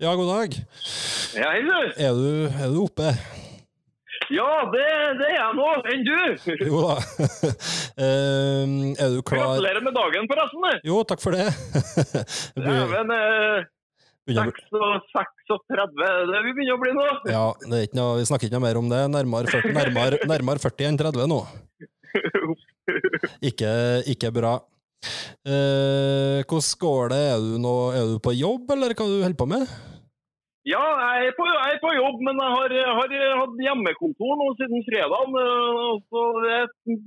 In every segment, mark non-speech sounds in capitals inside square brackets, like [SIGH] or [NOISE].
Ja, god dag. Ja, hei du. Er du, er du oppe? Ja, det, det er jeg nå. Enn du? Jo da. [LAUGHS] Ehm, er du klar? Gratulerer med dagen, forresten. Jo, takk for det. [LAUGHS] Dæven, eh, 6 og 36, det vi begynner å bli nå. Ja, noe, vi snakker ikke noe mer om det. Nærmere 40, nærmere, nærmere 40 enn 30 nå. [LAUGHS] Ikke, ikke bra. Eh, hvordan går det? Er du, nå, er du på jobb, eller hva du holder på med? Ja, jeg er, på, jeg er på jobb, men jeg har, har hatt hjemmekontor nå siden fredag. Så det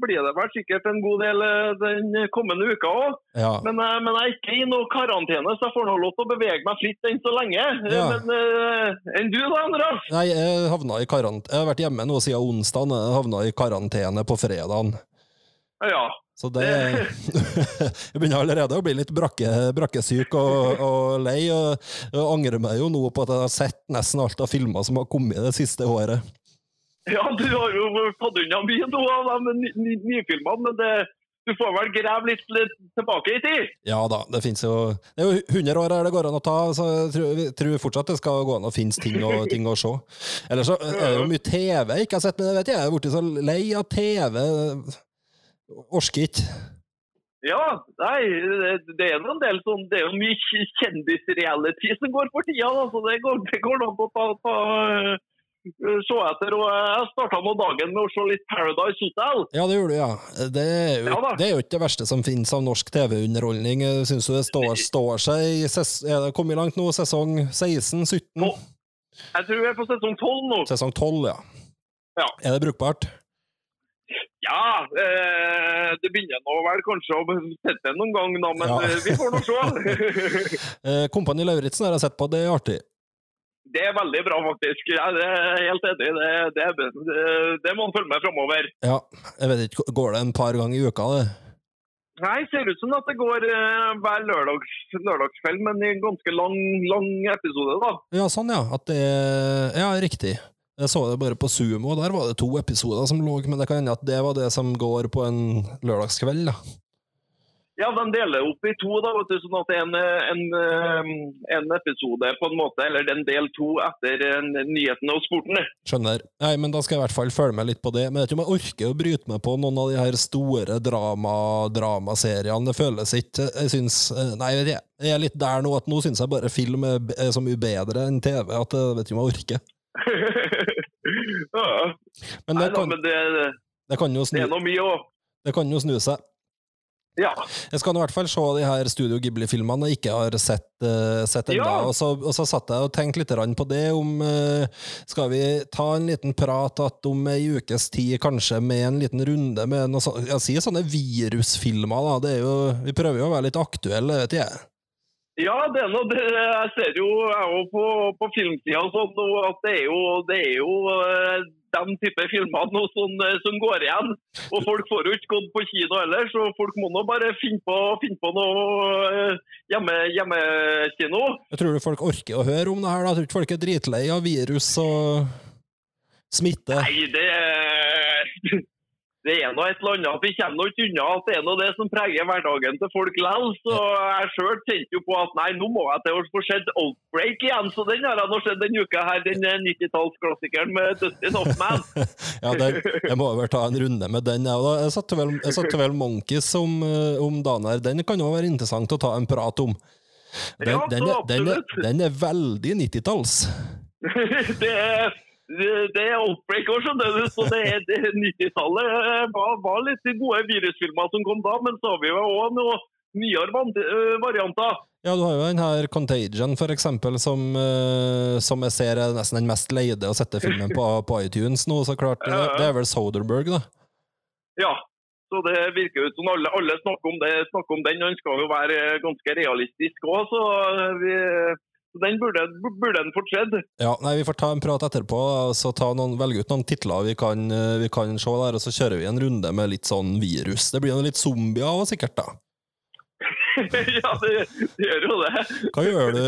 blir det vel sikkert en god del eh, den kommende uka òg. Ja. Men, eh, men jeg er ikke i noe karantene, så jeg får nå lov til å bevege meg fritt enn så lenge. Eh, Ja. Men eh, enn du da, Andreas? Nei, jeg havna i. Jeg har vært hjemme nå siden onsdag. Jeg havna i karantene på fredagen. Ja. Så det [LAUGHS] Jeg begynner allerede å bli litt brakke, brakkesyk og, og lei. Og, og angrer meg jo nå på at jeg har sett nesten alt av filmer som har kommet det siste året. Ja, du har jo tatt unna mye nå av de ny- ny- nyfilmene, men det, du får vel grave litt, litt tilbake i tid. Ja da, det finnes jo Det er jo 100 år her det går an å ta, så jeg tror, jeg tror fortsatt det skal gå an å finnes ting, og, [LAUGHS] ting å se. Ellers så er det jo mye TV jeg ikke har sett, men jeg vet jeg, jeg er blitt så lei av TV. Orker ikke. Ja, nei, det, er en del sånn, det er jo mye kjendisreality som går for tida, da, så det går, det går an å ta, ta øh, se etter. Og jeg starta nå dagen med å se litt Paradise Hotel. Ja, det gjorde du, ja. Det er jo, Ja det er jo ikke det verste som finnes av norsk TV-underholdning. Syns du det står, står seg Er det kommet langt nå? Sesong 16-17? Jeg tror vi er på sesong 12 nå. Sesong 12, ja. Ja. Er det brukbart? Ja, eh, det begynner nå vel kanskje å sette noen gang, da, men Ja. eh, vi får nå se. [LAUGHS] Eh, Kompani Lauritzen har jeg sett på, det er artig. Det er veldig bra, faktisk. Jeg er helt enig. Det, det, det, det må man følge med framover. Ja, jeg vet ikke, Går det en par ganger i uka, det? Nei, ser ut som at det går eh, hver lørdags, lørdagskveld, men i en ganske lang, lang episode, da. Ja, sånn, ja. At det Ja, riktig. Jeg så det bare på Sumo, der var det to episoder som lå, men det kan hende at det var det som går på en lørdagskveld, da. Ja, de deler opp i to, da, vet du, sånn at en, en, en episode på en måte, eller den del to etter eh, nyhetene og sporten. Skjønner. Nei, men da skal jeg i hvert fall følge med litt på det. Men jeg vet ikke om jeg orker å bryte meg på noen av de her store drama, dramaseriene. Det føles ikke Jeg syns eh, Nei, jeg er litt der nå at nå syns jeg bare film er så mye bedre enn TV at jeg vet ikke om jeg orker. [LAUGHS] ja. Men det kan, det, det kan jo det er noe mye òg. det kan jo snu seg. Ja. Jeg skal i hvert fall se de her Studio Ghibli-filmene jeg ikke har sett, uh, sett ennå. Ja. Og, så, og så satt jeg og tenkte litt på det, om uh, Skal vi ta en liten prat at om ei ukes tid, kanskje, med en liten runde med noe sånt Jeg sier sånne virusfilmer, da. Det er jo, vi prøver jo å være litt aktuelle, vet jeg. Ja, det er noe, det, jeg ser jo, jeg er jo på, på filmsida sånn, at det er jo, det er jo eh, den type filmer nå som, eh, som går igjen. Og folk får jo ikke gått på kino ellers, så folk må nå bare finne på, finne på noe eh, hjemme, hjemmekino. Jeg tror du folk orker å høre om det her, da. Jeg tror ikke folk er dritlei av virus og smitte. Nei, det det er nå et eller annet. Vi kommer ikke unna at det er noe det som preger hverdagen til folk likevel. Så jeg sjøl tenkte jo på at nei, nå må jeg til å få sett Outbreak igjen. Så den har jeg nå sett denne uka her. Den eh, 90-tallsklassikeren med Dustin Hoffman. [LAUGHS] Ja, den, jeg må vel ta en runde med den. Jeg, da. jeg satte vel, jeg satte vel Monkeys om, eh, om dagen her. Den kan jo være interessant å ta en prat om. Den, Ja, den, er, den, er, den er veldig 90-talls. [LAUGHS] det er det outbreak òg, skjønner du. Så det er, det er 90-tallet Det var, var litt gode virusfilmer som kom da, men så har vi jo òg noen nyere eh, varianter. Ja, du har jo den her Contagion, for eksempel, som, eh, som jeg ser er nesten den mest leide å sette filmen på, [LAUGHS] på iTunes nå, så klart. Det, det er vel Soderberg, da. Ja. Så det virker ut som alle, alle snakker, om det, snakker om den. og Den skal jo være eh, ganske realistisk òg, så, eh, vi, den burde, burde en fått sett. Ja, nei, Vi får ta en prat etterpå så ta noen, velge ut noen titler vi kan, eh, vi kan se der, og så kjører vi en runde med litt sånn virus. Det blir jo litt zombier òg, sikkert. da. [LAUGHS] ja, det, det gjør jo det. Hva gjør du,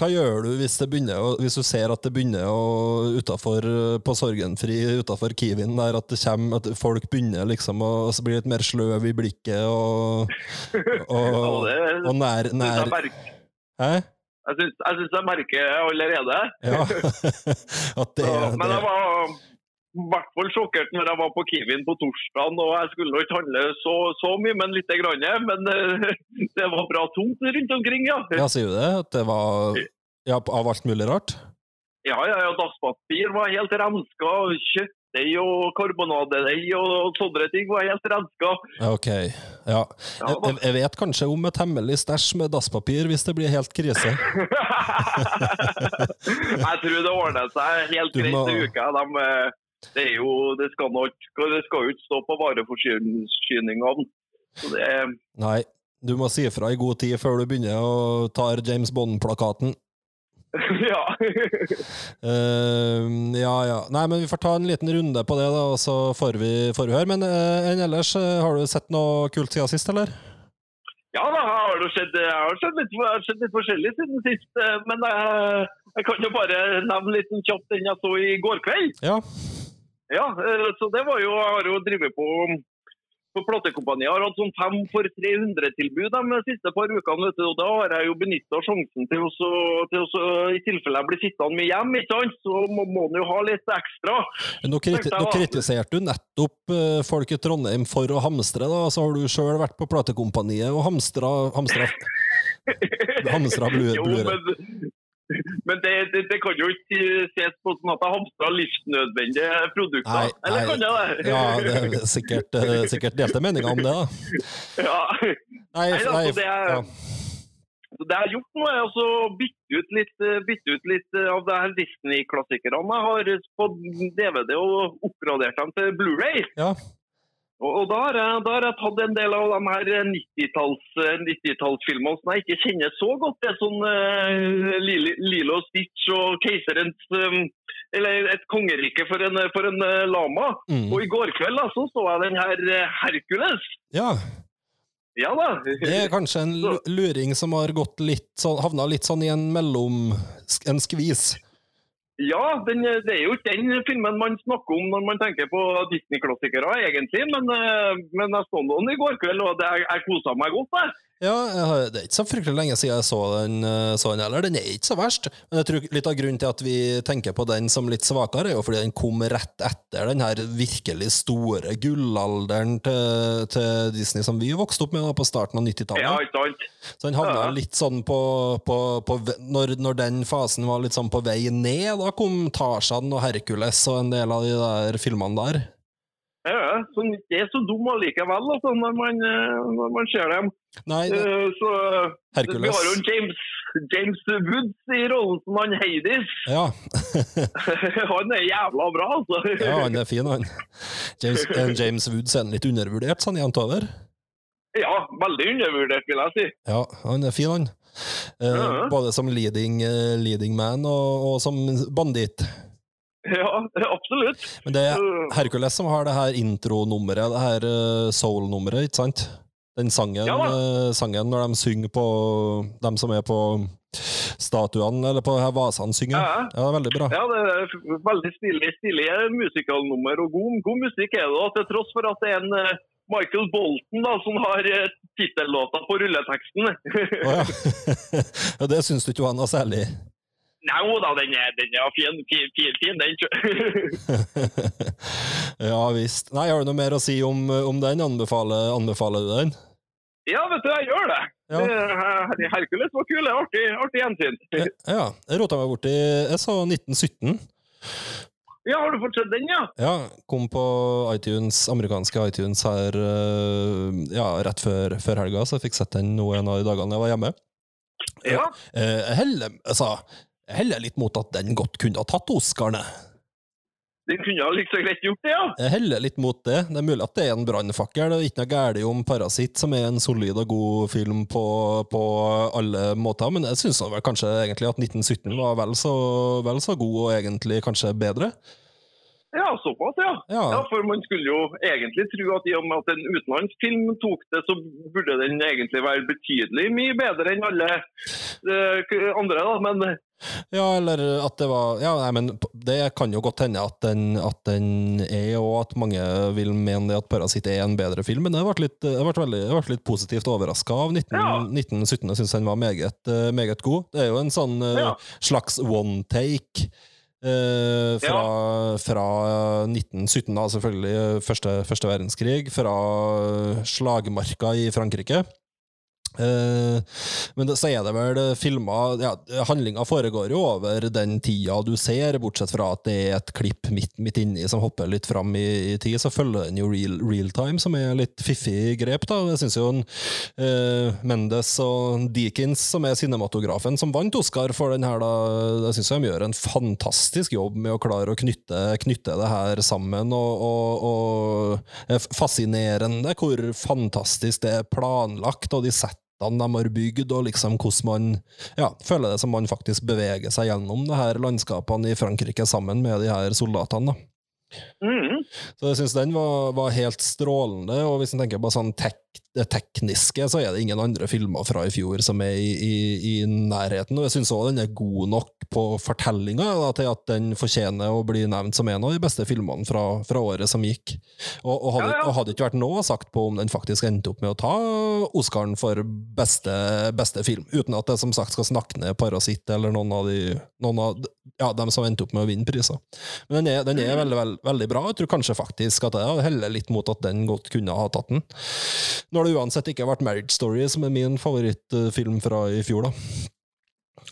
hva gjør du hvis, det begynner, hvis du ser at det begynner å utenfor, eh, på Sorgenfri utafor Kiwien der at det kommer, at folk begynner liksom å bli så blir litt mer sløv i blikket og, [LAUGHS] og, det- og nær, nær Hæ? Jeg, syns, jeg merker allerede. Ja. [LAUGHS] [LAUGHS] Det, Så, men jeg var i hvert fall sjokkert når jeg var på Kiwien på torsdag. og Jeg skulle ikke handle så, så mye, men lite grann. Men eh, [LAUGHS] det var bra tungt rundt omkring, ja. Ja, sier du det? At det var ja, av alt mulig rart? Ja, ja, ja Dasspapir var helt renska. og Kjøttdeig og er og sånne ting var helt renska. Ok. Ja. Jeg, jeg- vet kanskje om et hemmelig stæsj med dasspapir hvis det blir helt krise. [LAUGHS] jeg tror det ordner seg helt greit må- til uka. De, eh, det, er jo, det, skal nok, det skal jo ikke stå på vareforsyningene. Det er Nei, du må si ifra i god tid før du begynner å ta James Bond-plakaten. [LAUGHS] Ja. uh, ja, ja. Nei, men vi får ta en liten runde på det, da, og så får vi, får vi høre. Men uh, enn ellers, uh, har du sett noe kult siden sist, eller? Ja da, har skjedd, sett, jeg har sett, litt, har litt forskjellig siden sist. eh, Men jeg, kan jo bare nevne litt kjapt den jeg så i går kveld. Ja. Ja, så det var jo, Jeg har jo drevet på på platekompaniet. Har hatt sånn fem for 300-tilbud de siste par ukene. vet du, og Da har jeg jo benytta sjansen til å, til å, i tilfelle jeg blir sittende med hjem, ikke sant? så må må en jo ha litt ekstra. Nå, kriti nå kritiserte du nettopp eh, folk i Trondheim for å hamstre, da. Så har du sjøl vært på platekompaniet og hamstra Hamstra, [LAUGHS] Jo, men, men det, det, det kan jo ikke ses på som at jeg hamstrer livsnødvendige produkter. Nei, Eller nei. kan jeg det? Ja, det er sikkert, eh, sikkert delte meninger om det, da. Ja. Nei, Nei, altså, nei, det er- ja. Så det jeg har gjort nå, er altså å bytte ut litt, eh, bytte ut litt eh, av det her Disney-klassikerne. Jeg har fått DVD og oppgradert dem til Blu-ray. ja. Og, og da, har jeg, da har jeg tatt en del av de her 90-talls- eh, 90-tallsfilmene som jeg ikke kjenner så godt. Det er sånn uh, Lilo Stitch og Keiserens um, Eller Et kongerike for en, for en uh, lama. Mm. Og i går kveld da, så så jeg den her uh, Hercules. ja. Ja da. Det er kanskje en [LAUGHS] luring som har gått litt sånn, havna litt sånn i en mellom... En skvis. Ja, den, det er jo ikke den filmen man snakker om når man tenker på Disney-klassikere, egentlig. Men, eh, men jeg så den i går kveld, og det, jeg, jeg kosa meg godt. Jeg. Ja, har, det er ikke så fryktelig lenge siden jeg så den, eh, så den heller. Den er ikke så verst. Men jeg tror litt av grunnen til at vi tenker på den som litt svakere, er jo fordi den kom rett etter den her virkelig store gullalderen til, til Disney som vi vokste opp med da, på starten av 90-tallet. Ja. Så den havna litt sånn på, på, på når, når den fasen var litt sånn på vei ned, da kom Tarzan og Hercules og en del av de der filmene der. Ja, ja, så den ikke er så dum allikevel altså, når, man, eh, når man ser dem. Nei, det, Så, Hercules. vi har jo en James, James Woods i rollen som han Heidis. Ja. [LAUGHS] han er jævla bra, altså. ja, han er fin, han. James, James Woods er litt undervurdert, sånn jevnt over. Ja, veldig undervurdert, vil jeg si. Ja, han er fin, han. Eh, Ja. Både som leading, eh, leading man og, og som banditt. [LAUGHS] Ja, absolutt. Men det er Hercules som har det her intronummeret, det her eh, soul-nummeret, ikke sant? Den sangen, Ja eh, sangen når de synger på De som er på statuene, eller på her vasene synger. Ja. Ja, det er veldig bra. Ja, det er veldig stilig, stilig musikalnummer, og god, god musikk er det. Til tross for at det er en eh, Michael Bolton da, som har tittellåta på rulleteksten. Ja. [LAUGHS] ja, det syns du ikke var noe særlig? Nei jo da, den er, den er fin, fin, fin, fin den. [LAUGHS] ja visst. Nei, har du noe mer å si om, om den? Anbefaler, anbefaler du den? Ja, vet du, jeg gjør det. Ja. er Hercules var kul, det artig, artig gjensyn. Ja, jeg rota meg borti Jeg sa 1917. Ja, har du fått sett den, ja? Ja, kom på iTunes, amerikanske iTunes her eh, ja, rett før, før helga, så jeg fikk sett den nå en av de dagene jeg var hjemme. Ja, Eh, Jeg heller, altså, heller litt mot at den godt kunne ha tatt Oscarene. Den kunne ha like så greit gjort det, ja. Jeg heller litt mot det. Det er mulig at det er en brannfakkel. Det er ikke noe galt om Parasitt, som er en solid og god film på, på alle måter, men jeg syns kanskje egentlig at 1917 var vel så, vel så god, og egentlig kanskje bedre. Ja, såpass, ja. Ja. ja. For man skulle jo egentlig tro at i og med at en utenlandsk film tok det, så burde den egentlig være betydelig mye bedre enn alle uh, andre, da. Men Ja, eller at det var Ja, nei, men det kan jo godt hende at den, at den er, og at mange vil mene det at Parasitt er en bedre film, men jeg ble litt, jeg ble veldig, jeg ble litt positivt overraska av 19, Ja. 1917. Jeg syns den var meget, eh, meget god. Det er jo en sånn eh, Ja. slags one take. Eh, fra, fra 1917, da, selvfølgelig første, første verdenskrig, fra slagmarka i Frankrike. Eh, men så er det vel filma ja, Handlinga foregår jo over den tida du ser, bortsett fra at det er et klipp midt, midt inni som hopper litt fram i, i tid. Så følger den jo real, real time, som er litt fiffig grep. da Jeg syns jo en, eh, Mendes og Deakins, som er cinematografen som vant Oscar for den her, da, jeg syns de gjør en fantastisk jobb med å klare å knytte, knytte det her sammen. Og, og, og er fascinerende hvor fantastisk det er planlagt, og de settene de har bygd, og liksom hvordan man ja, føler det som man faktisk beveger seg gjennom det her landskapene i Frankrike sammen med de her soldatene. da. mm, Så jeg syns den var, var helt strålende, og hvis en tenker på sånn tek, det tekniske, så er det ingen andre filmer fra i fjor som er i, i, i nærheten. Og jeg syns òg den er god nok på fortellinga da, til at den fortjener å bli nevnt som en av de beste filmene fra, fra året som gikk. Og, og, hadde, Ja, ja. hadde ikke vært noe sagt på om den faktisk endte opp med å ta Oscaren for beste, beste film, uten at det som sagt skal snakke ned Parasitt eller noen av de noen av, ja, dem som endte opp med å vinne priser. Men den er, den er veldig, veldig, veldig bra. Jeg tror kanskje faktisk at jeg heller litt mot at den godt kunne ha tatt den. Når det uansett ikke vært Marriage Story, som er min favorittfilm fra i fjor, da.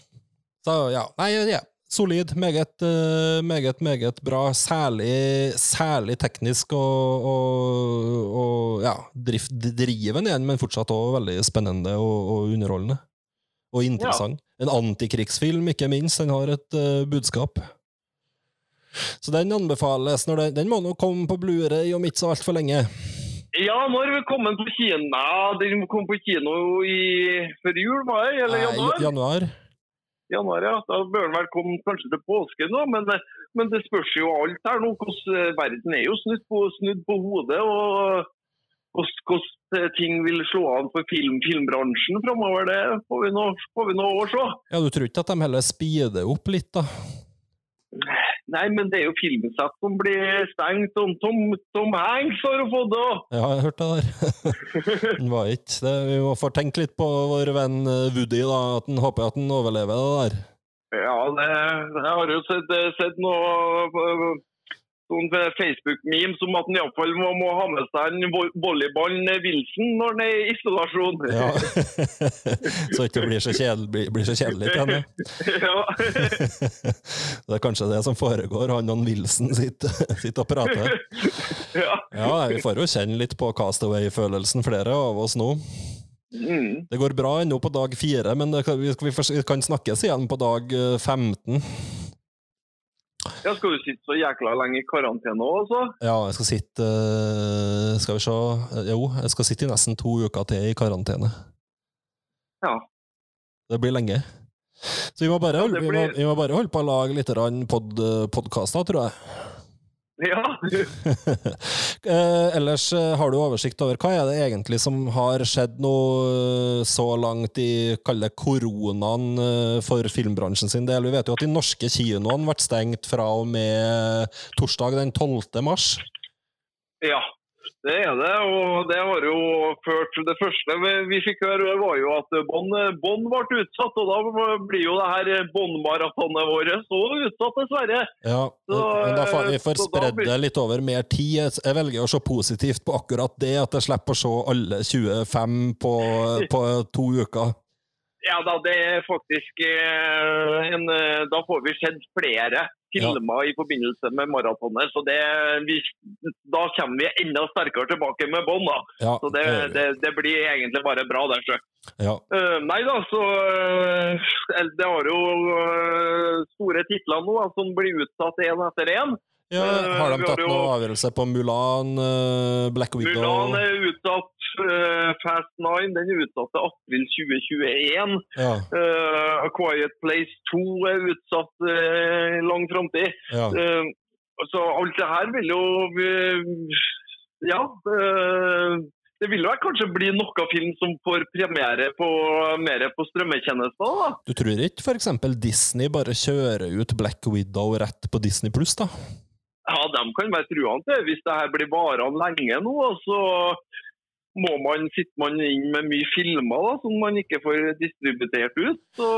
Så ja, nei, ja. Solid. Meget, eh, meget, meget bra. Særlig, særlig teknisk og, og, og ja, drift, driven igjen, men fortsatt også veldig spennende og, og underholdende. Og interessant. En antikrigsfilm, ikke minst. Den har et uh, budskap. Så den anbefales. Den, den må nå komme på Blu-ray om ikke så altfor lenge. Ja, når vi kom på kino Den kom på kino i før jul, var det? Eller januar? januar. januar, ja. Da bør den vel komme kanskje til påske nå, Men, men det spørs jo alt her nå. Hvordan verden er jo snudd på, snudd på hodet. og hvordan, ting vil slå an for film, filmbransjen framover, det får vi nå får vi nå år se. Ja, du tror ikke at de heller speeder opp litt, da? Nei, men det er jo filmsett som blir stengt. om Tom, Tom Hanks har jo fått det òg. Ja, jeg hørte det der. [LAUGHS] han var ikke det. Vi må få tenke litt på vår venn eh, Woody, da. At han håper at han overlever det der. Ja, det, jeg har jo sett, sett noe eh, sånn Facebook-meme som at han iallfall må, må ha med seg en vo- volleyballen Wilson når han er i isolasjon. Ja. [LAUGHS] så ikke det blir så kjedelig, blir, blir så kjedelig til henne. Ja. [LAUGHS] [LAUGHS] Det er kanskje det som foregår. Han og Wilson sitter, sitter og prater. ja. Ja, vi får jo kjenne litt på Castaway-følelsen, flere av oss nå. Mm. Det går bra ennå på dag fire, men det vi, vi vi kan snakkes igjen på dag eh, 15. ja, skal du sitte så jækla lenge i karantene òg, altså? Ja, jeg skal sitte eh, Skal vi se eh, Jo, jeg skal sitte i nesten to uker til i karantene. Ja. Det blir lenge. Så vi må bare, Ja, holde, vi må, vi må bare holde på å lage litt pod, podkaster, tror jeg. Ja. [LAUGHS] eh, ellers eh, har du oversikt over hva er det egentlig som har skjedd nå eh, så langt i koronaen for filmbransjen sin del? Vi vet jo at de norske kinoene ble stengt fra og med torsdag den 12. mars. ja. Det er det, og det har jo ført Det første vi, fikk høre, var jo at bånd bon ble utsatt. Og da blir jo det her båndmaratonet vårt så utsatt, dessverre. Ja, Så, men da får vi får spredd det litt over mer tid. Jeg- Jeg velger å se positivt på akkurat det, at jeg slipper å se alle 25 på, på to uker. Ja da, det er faktisk eh, en eh, Da får vi sett flere filmer i forbindelse med maratonet. Så det, vi, da kommer vi enda sterkere tilbake med bånd, da. Ja, Så det, det, det blir egentlig bare bra, det. ja. Uh, nei da, så uh, Det har jo uh, store titler nå da, som blir utsatt én etter én. Ja, har de tatt noen avgjørelse på Mulan, Black Widow Mulan er utsatt. Eh, Fast Nine den er utsatt til april 2021. Ja, Uh, A Quiet Place 2 er utsatt i lang framtid. ja. Så alt det her vil jo Ja. det vil vel kanskje bli noe film som får premiere på, mer på strømmetjenester. da. Du tror ikke eksempel Disney bare kjører ut Black Widow rett på Disney Pluss, da? Ja, De kan være truende. Hvis det her blir varende lenge nå, så må man, sitter man inn med mye filmer da, som man ikke får distributert ut. Så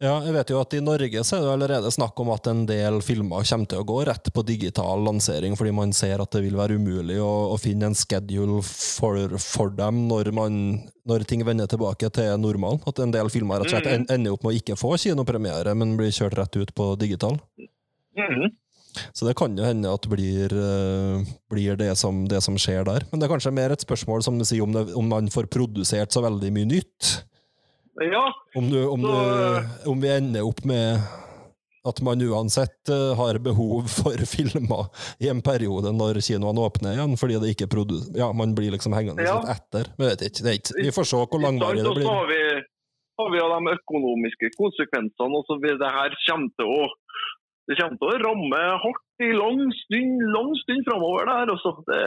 Ja, jeg vet jo at I Norge så er det allerede snakk om at en del filmer kommer til å gå rett på digital lansering, fordi man ser at det vil være umulig å, å finne en schedule for, for dem når, man, når ting vender tilbake til normalen. At en del filmer rett og slett en- ender opp med å ikke få kinopremiere, men blir kjørt rett ut på digital. mhm. Så det kan jo hende at det blir, eh, blir det, som, det som skjer der. Men det er kanskje mer et spørsmål som du sier, om, det, om man får produsert så veldig mye nytt. ja, Om, du, om, Så- du, om vi ender opp med at man uansett eh, har behov [LAUGHS] for filmer i en periode når kinoene åpner igjen, fordi det ikke ja, man blir liksom hengende Ja. litt etter. Vi vet ikke. Det ikke. Vi får se hvor langvarig det blir. så har vi, har vi de økonomiske konsekvensene. og så vil Det her kommer til å det kommer til å ramme hardt i lang stund, lang stund framover. Også. Det,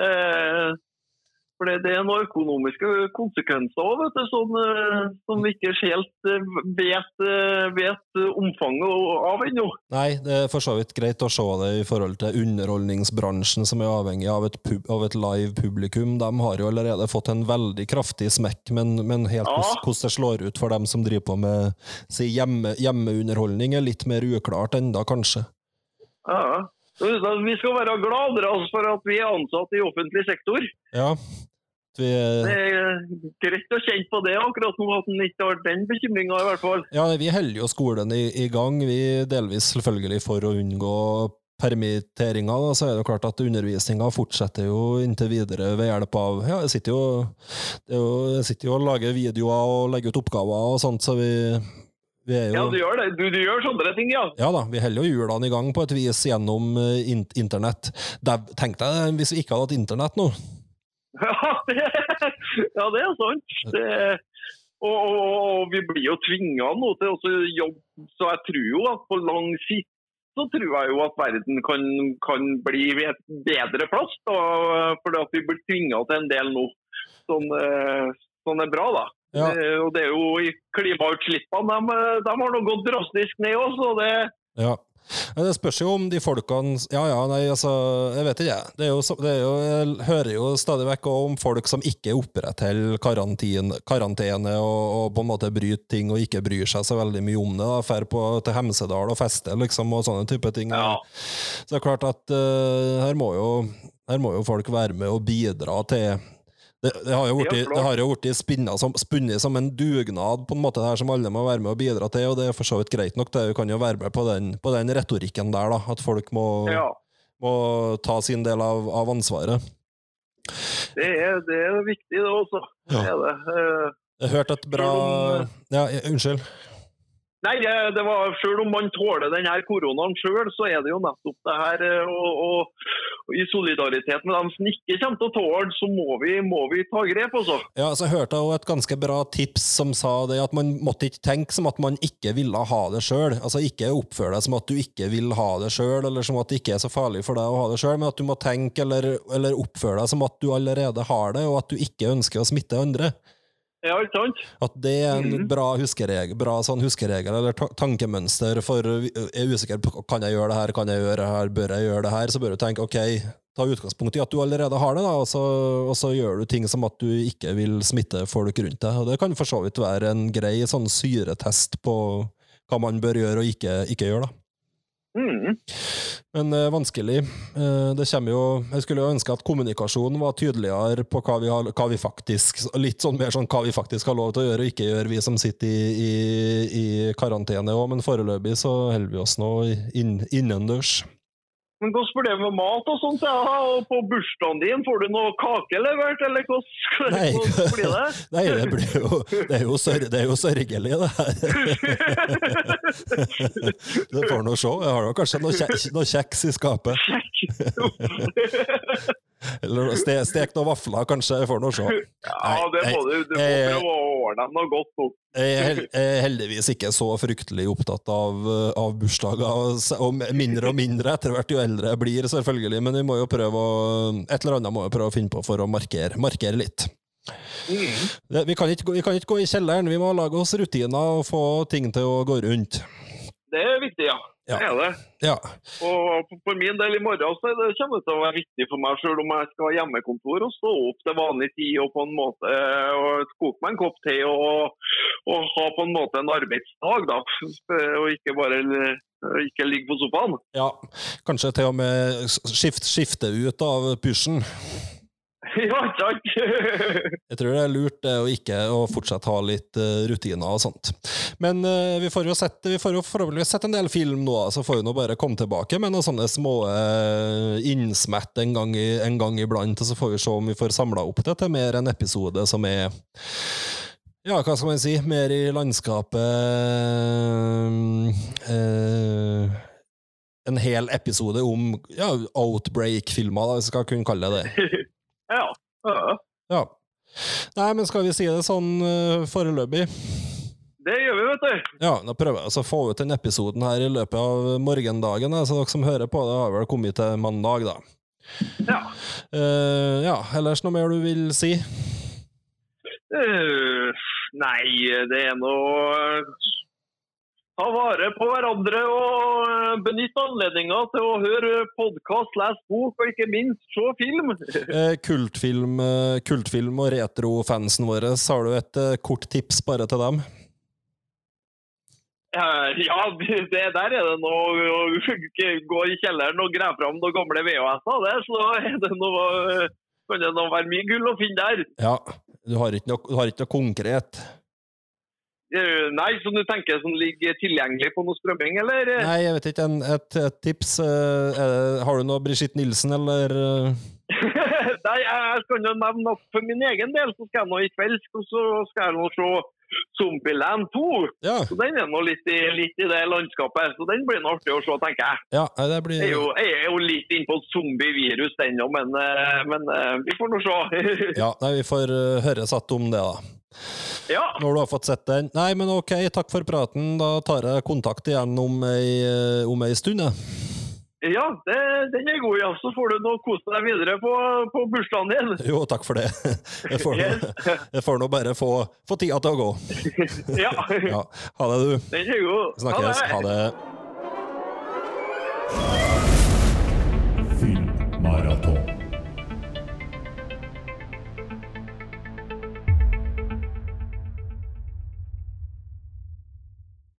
for det, det er noen økonomiske konsekvenser òg, som, eh, som vi ikke helt eh, vet, eh, vet omfanget av ennå. Nei, det er for så vidt greit å se det i forhold til underholdningsbransjen, som er avhengig av et, pub, av et live publikum. De har jo allerede fått en veldig kraftig smekk, men, men helt hvordan det slår ut for dem som driver på med si, hjemme, hjemmeunderholdning, er litt mer uklart enda, kanskje. Ja. Vi skal være glade altså, for at vi er ansatt i offentlig sektor. Ja. Vi, Det er greit å kjenne på det akkurat nå, at en ikke har den bekymringa i hvert fall. ja, vi holder jo skolen i, i gang, vi delvis selvfølgelig for å unngå permitteringer, da, så er det jo klart at undervisninga fortsetter jo inntil videre ved hjelp av Ja, jeg sitter jo, det jo, jeg sitter jo og lager videoer og legger ut oppgaver og sånt, så vi, vi er Ja, du gjør det. Du, du gjør sånne ting, ja. ja da, vi holder jo hjulene i gang på et vis gjennom eh, in internett. Tenk deg hvis vi ikke hadde hatt internett nå. [LAUGHS] Ja, det, ja, det er sant. Det, og, og, og vi blir jo tvinga nå til å jobbe, så jeg tror jo at på lang sikt så tror jeg jo at verden kan, kan bli et bedre plass. Da, fordi at vi blir tvinga til en del nå. Sånn, sånn er bra, da. Ja. Og det er jo Klimautslippene de, de har nå gått drastisk ned òg, så det Ja. Men Det spørs jo om de folkene Ja ja, nei, altså Jeg vet ikke, jeg. Det er jo, det er jo, jeg hører jo stadig vekk om folk som ikke opprettholder karantene, karantene og, og på en måte bryter ting og ikke bryr seg så veldig mye om det. Drar på til Hemsedal og fester liksom, og sånne type ting. Ja. Så det er klart at uh, her, må jo, her må jo folk være med og bidra til det, det har jo blitt- det blitt spinnet som, spunnet som en dugnad, på en måte det her som alle må være med og bidra til, og det er for så vidt greit nok. det Vi kan jo være med på den, på den retorikken der, da, at folk må, Ja. må ta sin del av, av ansvaret. Det er, det er viktig, det også. Det Ja. er det. Eh, Jeg hørte et bra Ja, ja, unnskyld. Nei, det, var, Selv om man tåler denne koronaen sjøl, så er det jo nettopp det her og, og, og I solidaritet med dem som ikke kommer til å tåle, så må vi, må vi ta grep, Også. Ja, så hørte jeg også et ganske bra tips som sa det at man måtte ikke tenke som at man ikke ville ha det sjøl. Altså ikke oppføre deg som at du ikke vil ha det sjøl, eller som at det ikke er så farlig for deg å ha det sjøl, men at du må tenke eller, eller oppføre deg som at du allerede har det, og at du ikke ønsker å smitte andre. Ja, ikke sant? At det er en Mhm. bra huskeregel, bra sånn huskeregel eller tankemønster for er usikker på kan jeg gjøre det her, kan jeg gjøre det her, bør jeg gjøre det her, så bør du tenke ok, ta utgangspunkt i at du allerede har det, da, og så, og så gjør du ting som at du ikke vil smitte folk rundt deg. Og det kan for så vidt være en grei sånn syretest på hva man bør gjøre og ikke, ikke gjøre. da. Mm. Men eh, vanskelig. Eh, det kommer jo Jeg skulle jo ønske at kommunikasjonen var tydeligere på hva vi, har, hva vi faktisk Litt sånn mer sånn hva vi faktisk har lov til å gjøre og ikke gjøre, vi som sitter i, i, i karantene òg. Men foreløpig så holder vi oss nå inn, innendørs. Men hvordan blir det med mat og sånt? Ja? Og på bursdagen din, får du noe kake levert, eller hvordan, Nei. hvordan blir det? [LAUGHS] Nei, det blir jo Det er jo, sør, det er jo sørgelig, det her. [LAUGHS] Du får nå se. Jeg har da kanskje noe, kje, noe kjeks i skapet. Eller ste, stek noen vafler, kanskje. Jeg får nå se. Ja, det må du. Du må prøve å ordne dem noe godt nå. Jeg er heldigvis ikke så fryktelig opptatt av, av bursdager, og mindre og mindre etter hvert jo eldre jeg blir, selvfølgelig. Men vi må jo prøve å, et eller annet må jeg prøve å finne på for å markere, markere litt. Det, vi, kan ikke, vi kan ikke gå i kjelleren, vi må lage oss rutiner og få ting til å gå rundt. Det er viktig, ja. Ja. Det er det. Ja, Og for- min del i morgen så det kommer det til å være viktig for meg, selv om jeg skal ha hjemmekontor, og stå opp til vanlig tid og på en måte og koke meg en kopp te og, og ha på en måte en arbeidsdag, da. Og ikke bare ikke ligge på sofaen. ja. Kanskje til og med skift, skifte ut av pysjen. [LAUGHS] Ja, takk sant? [LAUGHS] Jeg tror det er lurt å ikke å fortsatt ha litt eh, rutiner og sånt. Men eh, vi får jo sett, vi får jo forhåpentligvis sett en del film nå, så får vi nå bare komme tilbake med noen sånne små uh, innsmett en gang, i, en gang iblant, og så får vi se om vi får samla opp det til mer en episode som er ja, hva skal man si? Mer i landskapet eh, En hel episode om ja, Outbreak-filmer, hvis vi skal kunne kalle det det. [LAUGHS] Ja. ja. Ja. Nei, men skal vi si det sånn uh, foreløpig? Det gjør vi, vet du. Ja, da prøver jeg altså å få ut den episoden her i løpet av morgendagen, så dere som hører på det, har vel kommet til mandag, da. Ja. Uh, ja, ellers noe mer du vil si? Uh, nei, det er noe Ta vare på hverandre og benytte benytt anledninga til å høre podkast, lese bok og ikke minst se film. [LAUGHS] Eh, kultfilm, eh, kultfilm og retrofansen våre, har du et eh, kort tips bare til dem? Eh, Ja, [LAUGHS] det der er det noe å gå i kjelleren og grave fram noen gamle VHS-er, så er det noe kan det nå være mye gull å finne der. Ja, du har ikke noe, du har ikke noe konkret? Eh, Nei, som du tenker som ligger tilgjengelig på noe strømming, eller? Nei, jeg vet ikke. En, et, et tips? er har du noe Brigitte Nilsen, eller eh? [LAUGHS] Nei, jeg skal jo nevne at for min egen del så skal jeg nå i kveld så skal jeg nå se Zombieland 2. Ja, Så Den er nå litt litt i det landskapet, så den blir nå artig å se, tenker jeg. ja det blir Jeg er jo, jeg er jo litt innpå zombievirus den òg, men, eh, men eh, vi får nå se. [LAUGHS] Ja, nei, vi får uh, høre satt om det, da. ja. Når du har fått sett den. Nei, men ok, takk for praten. Da tar jeg kontakt igjen om ei, eh, om ei stund, jeg. Ja det, den er god, ja. Så får du nå kose deg videre på, på bursdagen din. [LAUGHS] Jo, takk for det. Jeg får, nå- [LAUGHS] jeg får nå bare få, få tida til å gå. [LAUGHS] Ja, Ja, ha det, du. den er god. Snakkes. Ha det.